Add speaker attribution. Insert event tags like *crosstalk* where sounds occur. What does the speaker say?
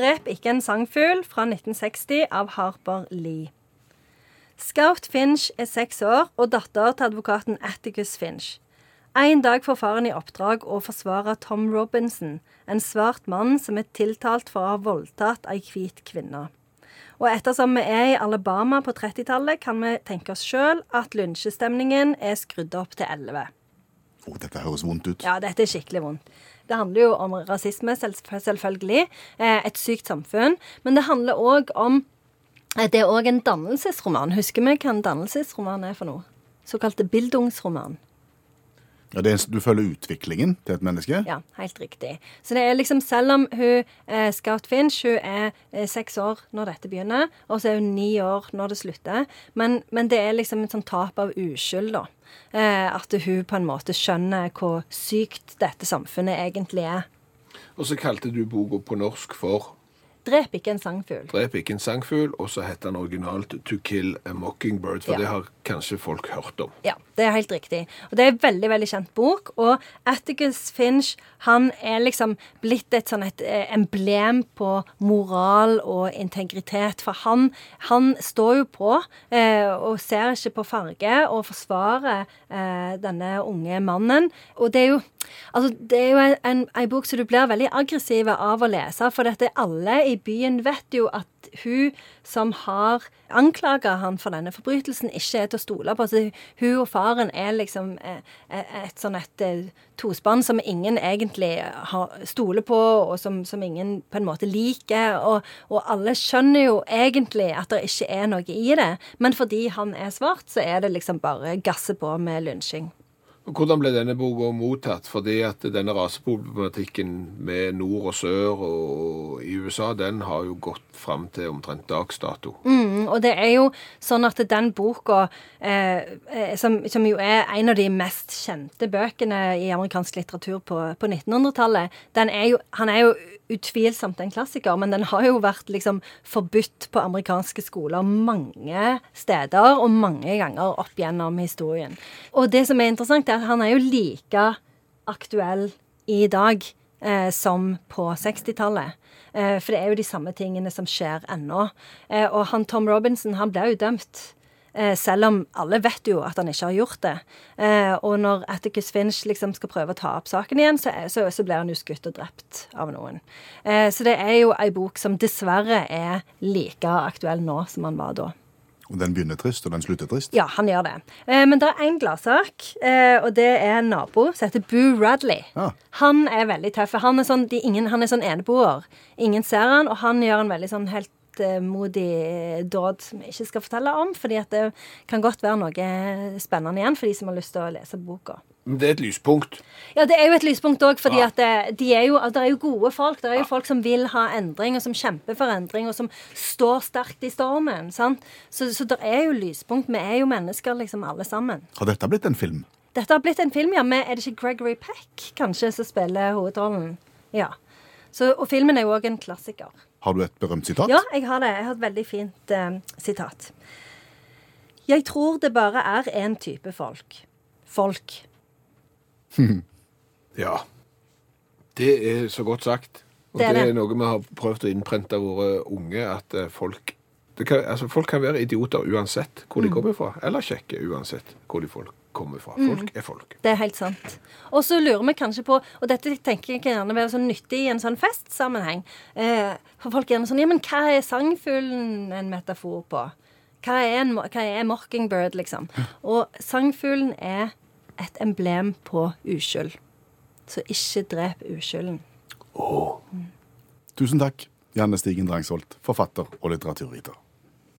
Speaker 1: 'Drep ikke en sangfugl' fra 1960 av Harper Lee. Scout Finch er seks år og datter til advokaten Atticus Finch. En dag får faren i oppdrag å forsvare Tom Robinson, en svart mann som er tiltalt for å ha voldtatt ei hvit kvinne. Og ettersom vi er i Alabama på 30-tallet, kan vi tenke oss sjøl at lynsjestemningen er skrudd opp til 11.
Speaker 2: Å, dette høres vondt ut.
Speaker 1: Ja, dette er skikkelig vondt. Det handler jo om rasisme, selvfølgelig. Eh, et sykt samfunn. Men det handler òg om eh, Det er òg en dannelsesroman. Husker vi hva en dannelsesroman er for noe? Såkalte bildungsroman.
Speaker 2: Ja, det er, du følger utviklingen til et menneske?
Speaker 1: Ja, helt riktig. Så det er liksom, selv om hun eh, Scout Finch hun er eh, seks år når dette begynner, og så er hun ni år når det slutter, men, men det er liksom et sånn tap av uskyld, da. Eh, at hun på en måte skjønner hvor sykt dette samfunnet egentlig er.
Speaker 3: Og så kalte du boka på norsk for
Speaker 1: Drep ikke en sangfugl.
Speaker 3: Drep ikke en sangfugl, og så heter den originalt To Kill a Mockingbird, for
Speaker 1: Ja.
Speaker 3: det har kanskje folk hørt om.
Speaker 1: Ja, det er helt riktig. Og det er en veldig veldig kjent bok. Og Atticus Finch han er liksom blitt et sånn et eh, emblem på moral og integritet. For han, han står jo på eh, og ser ikke på farge og forsvarer eh, denne unge mannen. Og det er jo Altså, det er jo en, en, en bok som du blir veldig aggressiv av å lese, for dette alle i byen vet jo at hun som har anklaga han for denne forbrytelsen, ikke er til å stole på. Så hun og faren er liksom et, eh, et sånn et eh, tospann som ingen egentlig stoler på, og som, som ingen på en måte liker. Og, og alle skjønner jo egentlig at det ikke er noe i det, men fordi han er svart, så er det liksom bare gasse på med lynsjing.
Speaker 3: Hvordan ble denne boka mottatt? Fordi at denne raseproblematikken med nord og sør og i USA, den har jo gått fram til omtrent dags dato.
Speaker 1: Mm, og det er jo sånn at den boka, eh, eh, som, som jo er en av de mest kjente bøkene i amerikansk litteratur på, på 1900-tallet, den er jo, han er jo utvilsomt en klassiker, men den har jo vært liksom forbudt på amerikanske skoler mange steder og mange ganger opp gjennom historien. Og det som er interessant, er han er jo like aktuell i dag eh, som på 60-tallet. Eh, for det er jo de samme tingene som skjer ennå. Eh, og han Tom Robinson, han ble jo dømt. Eh, selv om alle vet jo at han ikke har gjort det. Eh, og når Atticus Finch liksom skal prøve å ta opp saken igjen, så, så, så blir han jo skutt og drept av noen. Eh, så det er jo ei bok som dessverre er like aktuell nå som han var da.
Speaker 2: Og den begynner trist, og den slutter trist?
Speaker 1: Ja, han gjør det. Eh, men det er én gladsak, eh, og det er en nabo som heter Boo Radley.
Speaker 2: Ja.
Speaker 1: Han er veldig tøff. Han er sånn, de, ingen, han er sånn eneboer. Ingen ser han, og han gjør en veldig sånn helt modig dåd som jeg ikke skal fortelle om, fordi at det kan godt være noe spennende igjen for de som har lyst til å lese boka.
Speaker 3: Men det er et lyspunkt.
Speaker 1: Ja, det er jo et lyspunkt òg, fordi
Speaker 3: Ja.
Speaker 1: at det, de er jo, det er jo gode folk. Det er jo folk som vil ha endring, og som kjemper for endring, og som står sterkt i stormen. sant? Så, så det er jo lyspunkt. Vi er jo mennesker, liksom, alle sammen.
Speaker 2: Har dette blitt en film?
Speaker 1: Dette har blitt en film, ja, med Er det ikke Gregory Peck kanskje som spiller hovedrollen? Ja. Så, og filmen er jo òg en klassiker.
Speaker 2: Har du et berømt sitat?
Speaker 1: Ja, jeg har det. Jeg har et veldig fint eh, sitat. Jeg tror det bare er én type folk. Folk. *laughs*
Speaker 3: Ja. Det er så godt sagt. Og
Speaker 1: Det
Speaker 3: det
Speaker 1: er
Speaker 3: er,
Speaker 1: det.
Speaker 3: noe vi har prøvd å innprente av våre unge, at eh, folk det kan, altså folk kan være idioter uansett hvor
Speaker 1: Mm.
Speaker 3: de kommer fra, eller kjekke uansett hvor de folk kommer fra.
Speaker 1: Mm.
Speaker 3: Folk er folk.
Speaker 1: Det er helt sant. Og så lurer vi kanskje på, og dette tenker jeg kan gjerne være sånn nyttig i en sånn festsammenheng eh, For folk er gjerne sånn Ja, men hva er sangfuglen en metafor på? Hva er, en, mo- hva er mockingbird, liksom? *laughs* Og sangfuglen er et emblem på uskyld. Så ikke drep uskylden.
Speaker 2: Tusen takk, Janne Stigen Drangsholt, forfatter og litteraturviter.